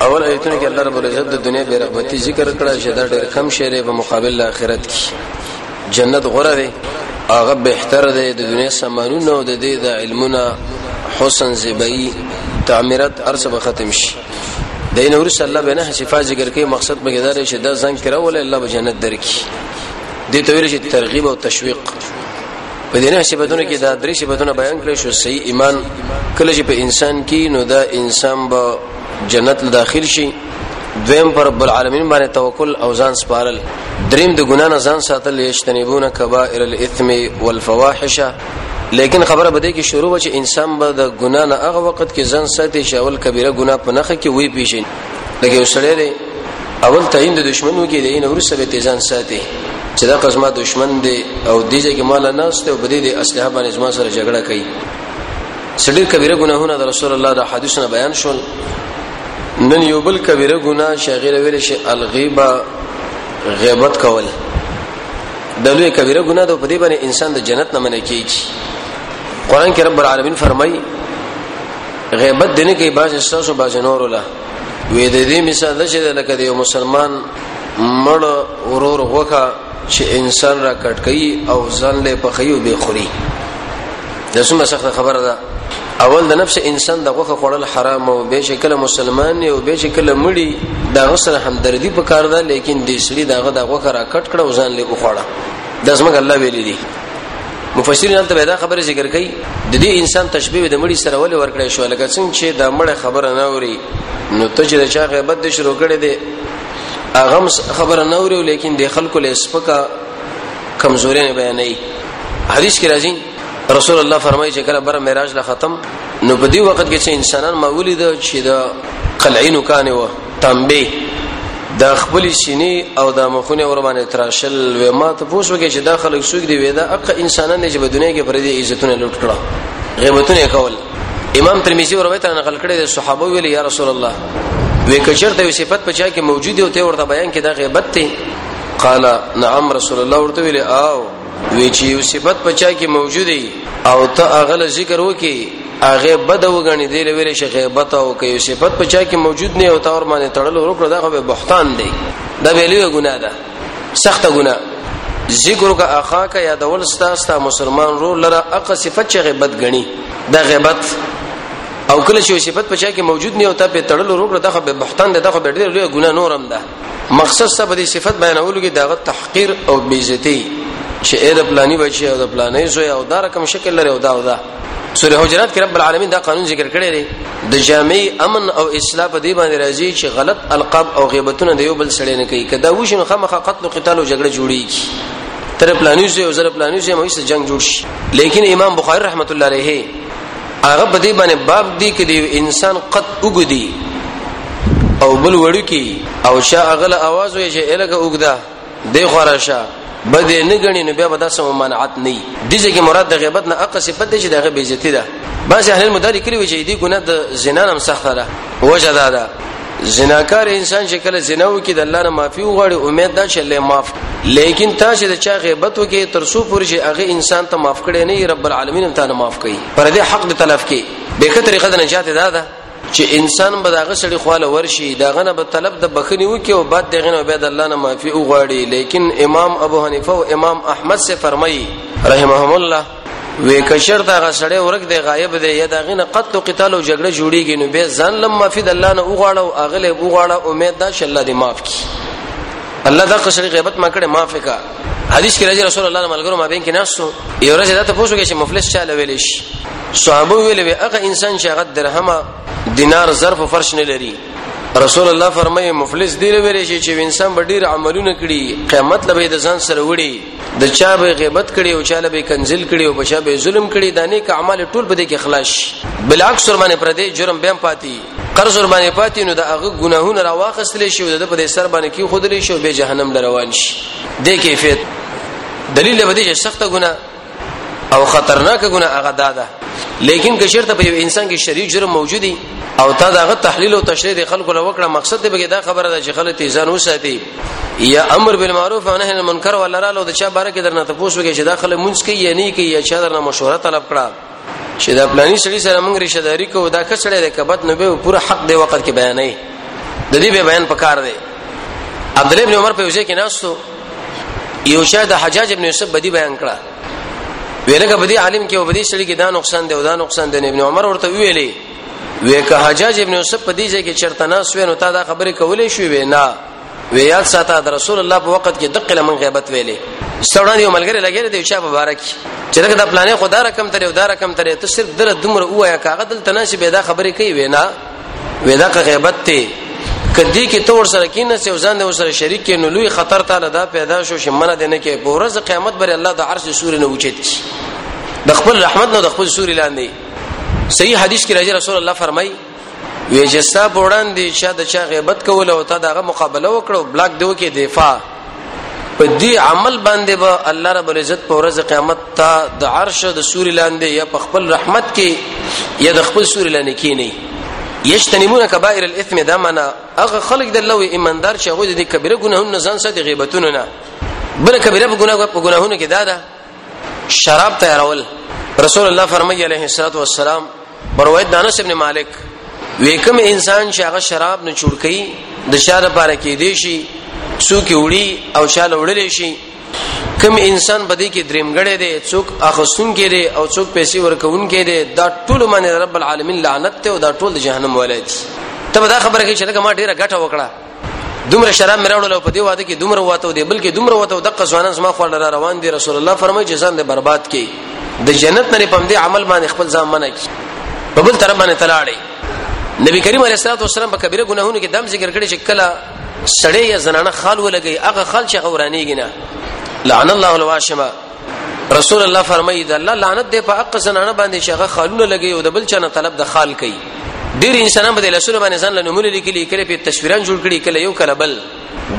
اول ایتونه کې الله رب العزت د دنیا بے رغبتی ذکر کړه چې دا ډېر کم شی دی په مقابل د آخرت کې جنت غره دی هغه بهتر دی د دنیا سامانونه او د دې د علمونه حسن زیبایی تعمیرات ارسه به ختم شي د ان ورس الله به نه صفات ذکر کوي مقصد به دا چې دا ځان کرا ول الله به جنت درکې دې ته ویل چې ترغیب او تشویق په دې نه صفاتونه کې دا درې صفاتونه بیان کړې شو صحیح ایمان کله چې په انسان کې نو دا انسان به جنت له داخل شي دویم پر رب العالمین باندې توکل او ځان سپارل دریم د ګنا نه ځان ساتل یشتنبون کبائر الاثم والفواحش لیکن خبره بده کې شروع و چې انسان به د ګنا نه هغه وخت کې ځان ساتي چې اول کبیره ګنا په نخ کې وی پیشي لکه وسړی دی اول تعین د دشمنو کې دی نو ورسره به ځان ساتي چې دا قسمه دشمن دی او دیږي کې مال نه است او بده دی اسلحه باندې زما سره جګړه کوي سړي کبیره ګناهونه د رسول الله د حدیثونو بیان شول نن یو بل کبیره ګناه شغیر ویل شي الغیبه غیبت کول د لوی کبیره ګناه د په دې باندې انسان د جنت نه منې کیږي قران کې رب العالمین فرمایي غیبت دنه کې باز استاسو باز نور ولا وې د دې مثال ده چې لکه د یو مسلمان مړ ورور غوخه چې انسان را کټ کوي او ځان له پخیو به خوري د څومره سخت خبره ده اول د نفس انسان د غوخه خوړل حرام او به شکل مسلمان او به شکل مړی دا غسر همدردی په کار ده لیکن د سړي دغه د غوخه را کټ کړه او ځان له وخوړه د زمګ الله ویلي دي مفسرین هم ته دا خبره ذکر کوي د دې انسان تشبیه د مړی سره ولې ورکړی شو لکه څنګه چې د مړ خبره نه اوري نو ته چې د چا غیبت شروع کړي دي اغم خبره نه اوري لیکن د خلکو له سپکا کمزوري نه بیانې حدیث کې راځي رسول الله فرمایي چې کله بر معراج لا ختم نو په دې وخت کې چې انسانان ما ولید چې د قلعینو کانه و تنبیه د خپل سینې او د مخونه ور باندې تراشل و ما ته پوښتنه کې چې دا خلک سوق دی وې دا اق انسانان چې په دنیا کې پر دې عزتونه لوټ کړه غیبتونه کول امام ترمذی روایت نه نقل کړی دی صحابه ویل یا رسول الله وې کچرته یو صفت په چا کې موجود او ته ورته بیان کې دا غیبت دی قال نعم رسول الله ورته ویل او وی چې یو صفت په چا کې موجود دی او ته اغل ذکر وکي هغه بد وګڼي دی ویل شي غیبت او کې یو صفت په چا کې موجود نه او تور باندې تړل ورکړه دا خو به بهتان دی دا ویلو ګناه ده سخت ګنا ذکر کا اخا کا یادول ستا ستا مسلمان رو لره اق صفت چې غیبت غني د غیبت او کله چې صفت پچا کې موجود نه او ته په تړلو روغ دغه به بهتان دغه به ډېر لوی ګنا نورم ده مقصد څه به صفت بیانولو کې دغه تحقیر او بیزتی چې اې د پلاني بچي او د پلانې زوی او دا رقم شکل لري او دا او دا سوره حجرات کې رب العالمین دا قانون ذکر کړی دی د جامع امن او اصلاح په دې باندې راځي چې غلط القاب او غیبتونه د یو بل سره نه کوي کدا وښه نو خامخا قتل او قتال او جګړه جوړیږي تر پلانیو سره او زر پلانیو سره مو هیڅ جنگ جوړ شي لیکن امام بخاری رحمت الله علیه هغه په دې باندې باب دی کې د انسان قد وګدي او بل وړو کې او شا اغله आवाज وي چې الګه وګدا دی خورشه بد نه غنی نو بیا به داسه ممانعت نه دی چې مراد د غیبت نه اقصه په دې چې دغه بیزتی ده بعض اهل مداري کړی وي چې دې ګناه د زنا هم سخت ده وجه دا ده زناکار انسان چې کله زنا وکړي د الله نه معافي وغواړي امید ده چې الله معاف لیکن تا چې د چا غیبت وکړي تر څو پورې چې هغه انسان ته معاف کړي نه رب العالمین هم ته معاف کوي پر دې حق د تلف کې به که طریقه د نجات ده ده چې انسان به داغه سړي خواله ورشي داغه نه به طلب د بخنی وکي او بعد دغه نه به د الله نه معافي وغواړي لیکن امام ابو حنیفه او امام احمد سے فرمایي رحمهم الله وې کشر دا غسړې ورک دی غایب دی یا داغه نه قتل او قتال او جګړه جوړیږي نو به ځان لم معافي د الله نه وغواړه او اغله وغواړه امید ده چې الله دې معاف کړي الله دا قشری غیبت ما کړې معاف کا حدیث کې راځي رسول الله ملګرو ما بین کې ناسو یو ورځ دا ته پوښتنه کوي چې مفلس چاله ویل شي صحابه ویل وی هغه انسان چې هغه درهم دینار ظرف فرش نه لري رسول الله فرمایي مفلس دی ویل شي چې انسان به ډیر عملونه کړي قیامت لبه د ځان سره وړي د چا به غیبت کړي او چا به کنزل کړي او بچا به ظلم کړي دانه ک اعمال ټول بده کې خلاص بلعکس سر باندې پر دې جرم بیا پاتې قرض ور باندې پاتې نو د هغه ګناهونه راواخستل شي او د په سر باندې کې خودل شي او به جهنم لروان شي د کیفیت دلیل به دې چې سخته ګناه او خطرناک ګناه هغه داده لیکن که شرط په یو انسان کې شریع جرم موجودي او تا دغه تحلیل او تشریح د خلکو له وکړه مقصد به دا خبره ده چې خلک تیزان وساتي یا امر بالمعروف او نهی عن المنکر ولا را لو د چا بارکه درنه تاسو کې چې داخله مونږ کې یا نه کې یا چا درنه مشوره طلب کړه چې دا پلاني سړي سره موږ رشتہ داری کوو دا کسړه د کبد نه به پوره حق دی وخت کې بیانې د دې به بیان پکار دی عبد الله ابن عمر په وجه کې ناستو یو شاید حجاج ابن یوسف بدی بیان کړه ویلګه بدی عالم کې او بدی سړي کې دا نقصان دی او دا نقصان دی ابن عمر ورته ویلې وې که حجاج ابن یوسف په دې ځای کې چرته ناس وې نو تا دا خبره کولې شوې نه وی یاد ساته د رسول الله په وخت کې دقه لمن غیبت ویلې ستوړان یو ملګری لګیره دی چې مبارک چې دغه د پلانې خدا رقم ترې او دا رقم ترې ته صرف در دومره وایا کاغه دل تناسب به دا خبرې کوي وینا ودا که غیبت ته کدی کې تور سره کې نه سو ځان د سره شریک کې نو لوی خطر تعالی دا پیدا شو چې منه دینه کې په ورځ قیامت بر الله د عرش سورې نه وچت شي د خپل رحمت نو د خپل سورې لاندې صحیح حدیث کې راځي رسول الله فرمایي وی چې ستا په وړاندې چا د چا غیبت کول او تا دغه مقابله وکړو بلاک دیو کې دفاع په دې عمل باندې به با الله رب العزت په ورځ قیامت ته د عرش د سوري لاندې یا په خپل رحمت کې یا د خپل سوري لاندې کې نه یشتنمون کبائر الاثم دا معنا هغه خلق د لوی ایماندار چې هغه د کبیره ګناهونو ځان ساتي غیبتونه نه بل کبیره ګناه په ګناهونو کې دا ده شراب تیارول رسول الله فرمایي عليه الصلاه والسلام روایت دانس ابن مالک ویکم انسان چې هغه شراب نه چورکي د شاد لپاره کې دی شي څوک وړي او شال وړلې شي کم انسان بدی کې درمګړې دی څوک اخصون کې دی او څوک پیسې ورکون کې دی دا ټول باندې رب العالمین لعنت ته او دا ټول جهنم ولایت ته دا خبره کې چې لکه ما ډیره ګټه وکړه دومره شراب مراوړل په دی واده کې دومره واته دی بلکې دومره واته دغه ځوانان زما خو لاره روان دي رسول الله فرمایي چې ځان دې برباد کړي د جنت نه پم دې عمل باندې خپل ځان منع کړي په بل طرف باندې تلاړي نبی کریم علیه الصلاه والسلام په کبیره ګناهونو کې دم ذکر کړی چې کله سړی یا زنانه خال ولګي هغه خال چې غورانیږي نه لعن الله الواشمه رسول الله فرمایي دا الله لعنت دی په حق زنانه باندې چې هغه خالونه لګي او د بل چا نه طلب د خال کوي ډیر انسانان به رسول باندې ځان له نمونه لیکلي کله په تصویران جوړ کړي کله یو کله بل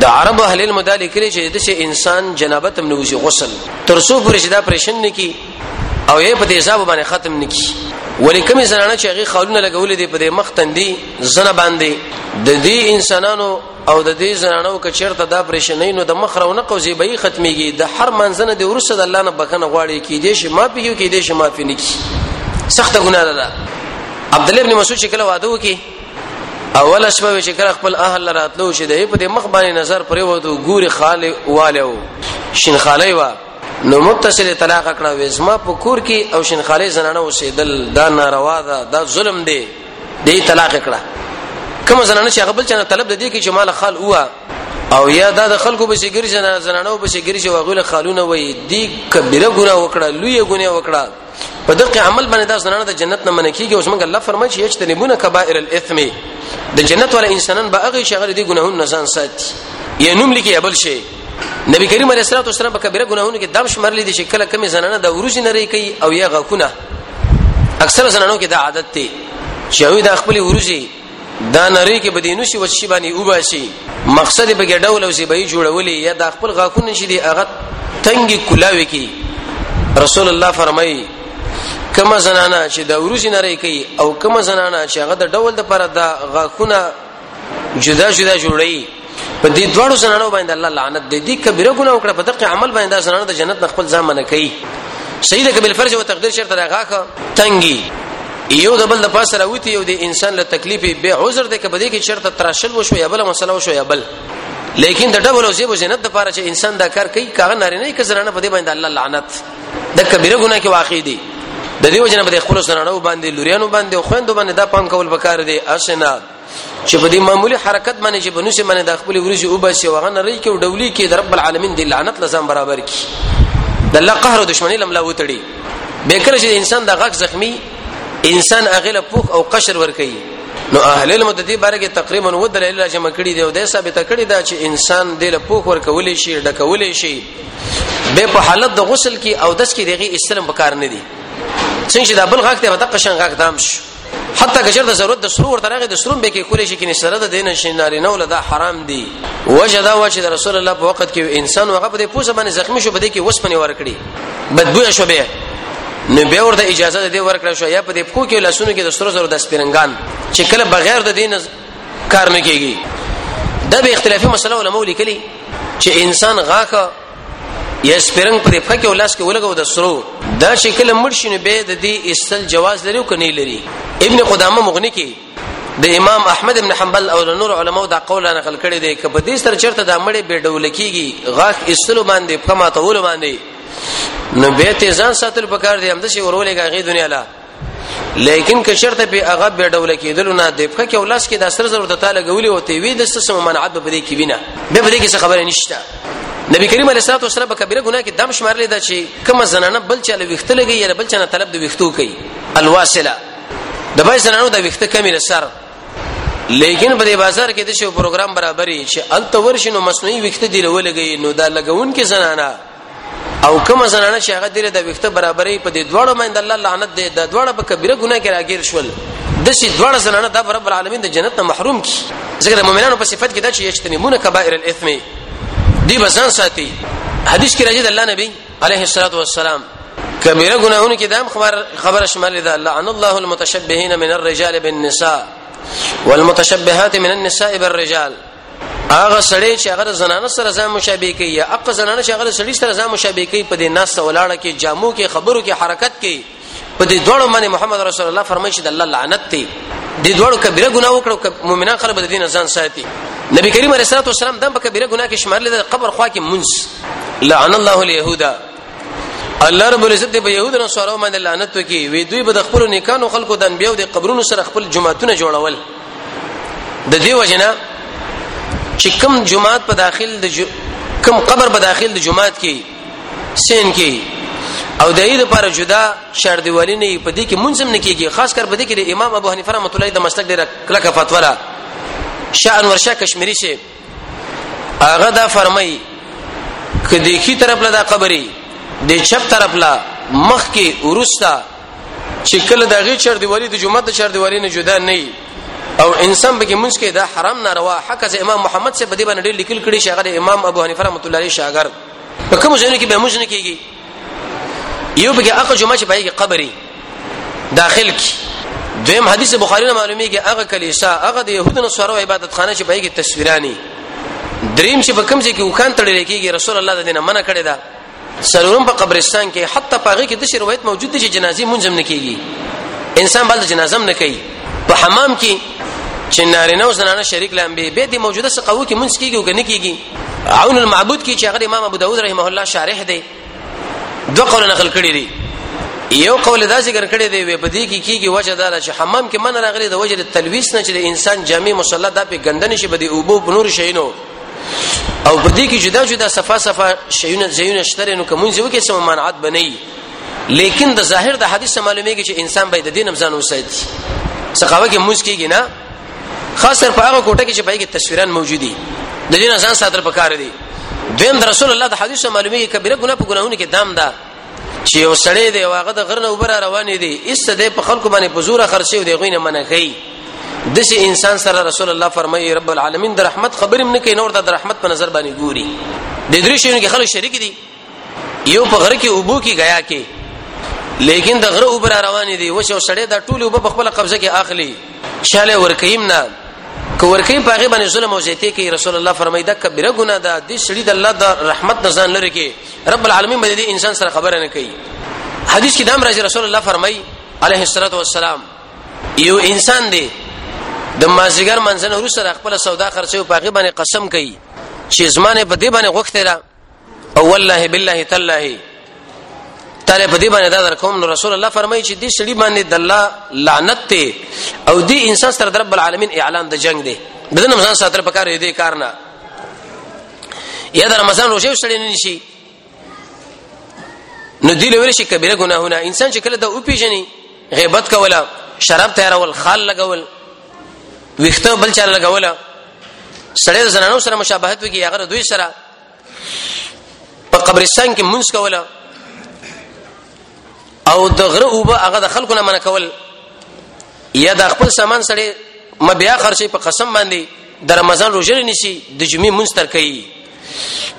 د عرب اهل المدا لیکلي چې د انسان جنابت هم نوځي غسل تر څو پرې چې دا پرېشن نه کی او یې په دې حساب باندې ختم نه کی ولې کوم زنانه چې هغه خالونه لګولې دي په دې مخ تندي زنه باندې د دې انسانانو او د دې زنانو که چیرته دا پرېشنې نو د مخرونه قوزي به ختميږي د هر منځنه د ورسره د الله نه بخنه غواړي کې دې شي ما پیو کې دې شي ما پینې کی سخته ګناه ده عبد الله ابن مسعود شکل واده وکي اول شپه چې کله خپل اهل راتلو چې د په مخ باندې نظر پرې وته ګوري خاله والو شین خاله وا نو متصل طلاق کړه وې زما په کور کې او شین خاله زنانه اوسېدل دا ناروا ده دا ظلم دی دې طلاق کړه کوم زنانه چې هغه بل چا طلب د دې کې چې مال خال هوا او یا دا د خلکو به شي ګرځي نه زنانو به شي ګرځي واغله خالونه وي دي کبیره ګناه وکړه لوی ګناه وکړه په دغه عمل باندې دا زنانه د جنت نه منې کیږي اوس موږ الله فرمایي چې یجتنبون کبائر الاثم د جنت ولا انسانان به هغه شغل دي ګناهونه نه ځان ساتي یا نوم لیکي بل شي نبی کریم علیه الصلاه والسلام په کبیره ګناهونو کې دم شمرلې دي چې کله کمی زنانه د ورځې نه ری کوي او یا غاکونه اکثر زنانو کې دا عادت دی چې هغه د خپل ورځي دا نری کې بدینو شي وشي باندې وباسي مقصد به ګډول او زیبې جوړولې یا د خپل غاکونه شي دی هغه تنګي کلاوي کې رسول الله فرمایي کما زنانا چې د ورځي نری کوي او کما زنانا چې هغه د ډول د پر د غاکونه جدا جدا جوړي په دې دوړو زنانو باندې الله لعنت دې دې کبیره ګناه وکړه په دغه عمل باندې زنانو د جنت خپل ځان منه کوي سیده کبل فرج او تقدیر شرط راغاخه تنګي یو د بل د پاسه راوتی یو د انسان له تکلیف به عذر ده کبه دې کې شرط تراشل وشو یا بل مسله وشو یا بل لیکن د ډول او زیبو جنت د پاره چې انسان دا کار کوي کاغه ناری نه کې زنانه په دې باندې الله لعنت د کبیره ګناه کې واقع دي د دې وجنه په خپل سره باندې لوريانو باندې خويندو باندې دا پام کول پکار دي اسنه چې په دې معمولی حرکت باندې چې بنوسه باندې د خپل ورځي او بس یو غن ری کې او ډولی کې د رب العالمین د لعنت لزم برابر کی د الله قهر او دشمنی لملا وتړي به کله چې انسان د غږ زخمی انسان اغله پوخ او قشر ور کوي نو اهل علم د دې باره کې تقریبا و دلایل را جمع کړي دي او د ثابت کړي دا چې انسان د لپوخ ور کولې شي ډکولې شي به په حالت د غسل کې او دس کې دغه استلم پکار نه دي څنګه چې دا بل غاکته په دقه شان غاک دام شو حتی که چېرته ضرورت د سرو ورته راغی د سرو به کې کولې شي کې سره د دین شي ناري نه ولدا حرام دي وجه دا و چې د رسول الله په وخت کې انسان هغه په دې پوسه باندې زخمی شو بده کې وسپنې ورکړي بدبوې شو به نو به ورته اجازه دې ورکړه شو یا په دې پکو کې لاسونو کې د سرو زرو د سپرنګان چې کله بغیر د دین کار نه کیږي دا به اختلافي مسله علماء لیکلي چې انسان غاخه یا سپرنګ پر پخه کې ولاس کې ولګو د سرو دا شکل مرشن به د دې استل جواز لري او کني لري ابن قدامه مغني کې د امام احمد ابن حنبل او نور علماو دا قول نقل کړي دي کبه دې سره چرته د مړې به ډول کیږي غاښ استلو باندې په ما تول باندې نو به ته ځان ساتل پکار دي هم د شي ورولې غي دنیا لا لیکن که شرط په هغه به ډول کېدل نه دی په کې ولس کې د سر زر د تعالی غولي او تی وی د سم منعت به دې کې وینه به دې کې خبره نشته نبی کریم علیه الصلاه والسلام په کبیره ګناه کې دم شمارلې دا چې کوم زنانه بل چاله ویخته لګي یا بل چانه طلب د ویختو کوي الواصله د بای زنانو د ویخته کمی سر لیکن په دې بازار کې د شو پروګرام برابرې چې الته ورشنو مصنوعي ویخته دی لولګي نو دا لګون کې زنانه او کوم زنانه چې هغه دله د وخت برابرې په دې دواړو باندې الله لعنت دې د دواړو په کبیره ګناه کې راګیر شول د شي دواړه زنانه د رب العالمین د جنت نه محروم کی ځکه د مؤمنانو په صفت کې دا چې یجتنبون کبائر الاثم دی بسان ساتي حدیث کې راځي د الله نبی عليه الصلاه والسلام کبیره ګناهونه کې دام خبر خبر شمال ده لعن الله المتشبهين من الرجال بالنساء والمتشبهات من النساء بالرجال هغه سړی چې هغه زنانه سره ځان مشابه کوي یا اق زنانه چې هغه سړی سره ځان مشابه کوي په دې ناس ولاړه کې جامو کې خبرو کې حرکت کې په دې دوړو باندې محمد رسول الله فرمایي چې د الله لعنت دی دې دوړو کبیره ګناه وکړو مؤمنان خلک د دین ځان ساتي نبی کریم علیه الصلاه والسلام دم په کبیره ګناه کې شمار لیدل قبر خوا کې منځ لعن الله اليهود الله رب العزت په يهود او نصارو باندې لعنت وکي وی دوی به د خپل نیکانو خلکو د انبيو د قبرونو سره خپل جماعتونه جوړول د دې وجنه چې کم جماعت په داخل د جو... کم قبر په داخل د جماعت کې سین کې او د دې لپاره جدا شر دیوالی نه په دې کې منظم نه کیږي خاص کر په دې کې د امام ابو حنیفه رحمۃ اللہ د مسلک ډیره کلکه فتوا را شاه انور شاه کشمیری شه هغه دا فرمایي ک د خي طرف له دا قبري د چپ طرف له مخ کې ورستا چې کله د غي چر دی وری د جمعه د چر دی وری نه جدا نه او انسان به کې مونږ کې دا حرام ناروا حق از امام محمد سے بدی باندې لیکل کړي شغله امام ابو حنیفه رحمۃ اللہ علیہ شاګرد په کوم ځای کې به مونږ نه کیږي یو پکې هغه جمعه چې پای کې قبري داخل کی دویم حدیث بخاری نه معلومیږي هغه کلیسا هغه د يهودو نه سره عبادت خانه چې پای کې تصویرانی دریم چې په کوم ځای کې وکان تړل کېږي رسول الله د دینه منع کړی دا سرورم په قبرستان کې حتی پاغه کې د شی روایت موجود دي چې جنازي منځم نه کیږي انسان بل جنازم نه کوي په حمام کې چې نارینه او زنانه شریک لامبي به د موجوده سقوو کې منځ کیږي او کنه کیږي عون المعبود کې چې هغه امام ابو داود رحمه الله شارح دی دو قول نقل کړی دی یو قول دا ذکر کړی دی وې بدی کې کیږي وجه دا چې حمام کې من راغلی د وجه د تلويس نه چې د انسان جامع مصلا دا په ګندنې شي بدی او بو نور شي نو او په دې کې جدا جدا صفه صفه شیونه زیونه شتره نو کوم ځای کې سم منعت بنئ لیکن د ظاهر د حدیث معلومیږي چې انسان باید د دین امزان وساتي څخه کې موږ کېږي نه خاص تر په هغه کوټه کې چې پای کې تصویران موجودي د دې نه ځان ساتل پکاره دي دیم د رسول الله د حدیثه معلومیږي کبیره ګناه په ګناهونو کې دام ده چې یو سړی دی واغه د غرنه وبر روان دي ایست دی په خلکو باندې په زور خرڅي دی غوینه منه کوي دسه انسان سره رسول الله فرمایي رب العالمین د رحمت خبرم نه کوي نور د رحمت په نظر باندې ګوري د درې شنو کې خلک شریک دي یو په غره کې اوبو کې غیا کې لیکن د غره اوبر روان دي وشه سړې د ټولو اوبه په خپل قبضه کې اخلي شاله ورکیم نه که ورکیم پاغه باندې ظلم او زیاتی کوي رسول الله فرمایي دا کبیره ګناه ده د سړي د الله د رحمت نه ځان لري کې رب العالمین باندې انسان سره خبره نه کوي حدیث کې دام راځي رسول الله فرمایي علیه الصلاه والسلام یو انسان دی د مازیګر منځنه روسره خپل سودا خرڅه او پاغه باندې قسم کوي چې زمانه په دې باندې غوښته او والله بالله تالله تعالی په دې باندې دا در کوم نو رسول الله فرمایي چې دې سړي باندې د الله لعنت ته او دې انسان سره د رب العالمین اعلان د جنگ دی د دې رمضان ساتل پکار دی کار نه یا د رمضان روزه سړي نه نشي نو دی لویل شي کبیره ګناهونه انسان چې کله دا او پیژني غیبت کوله شراب تیارول خال لګول ویخته بل چا لګوله سړی د زنانو سره مشابهت وکي هغه دوی سره په قبرستان کې منځ کوله او د غره اوبه هغه د خلکو نه منع کول یا د خپل سامان سره ما بیا خرچې په قسم باندې د رمضان روزه نشي د جمعې منځ تر کوي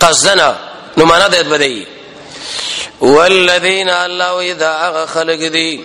قصدنا نو معنا د بدی والذین الله اذا اغخلق دی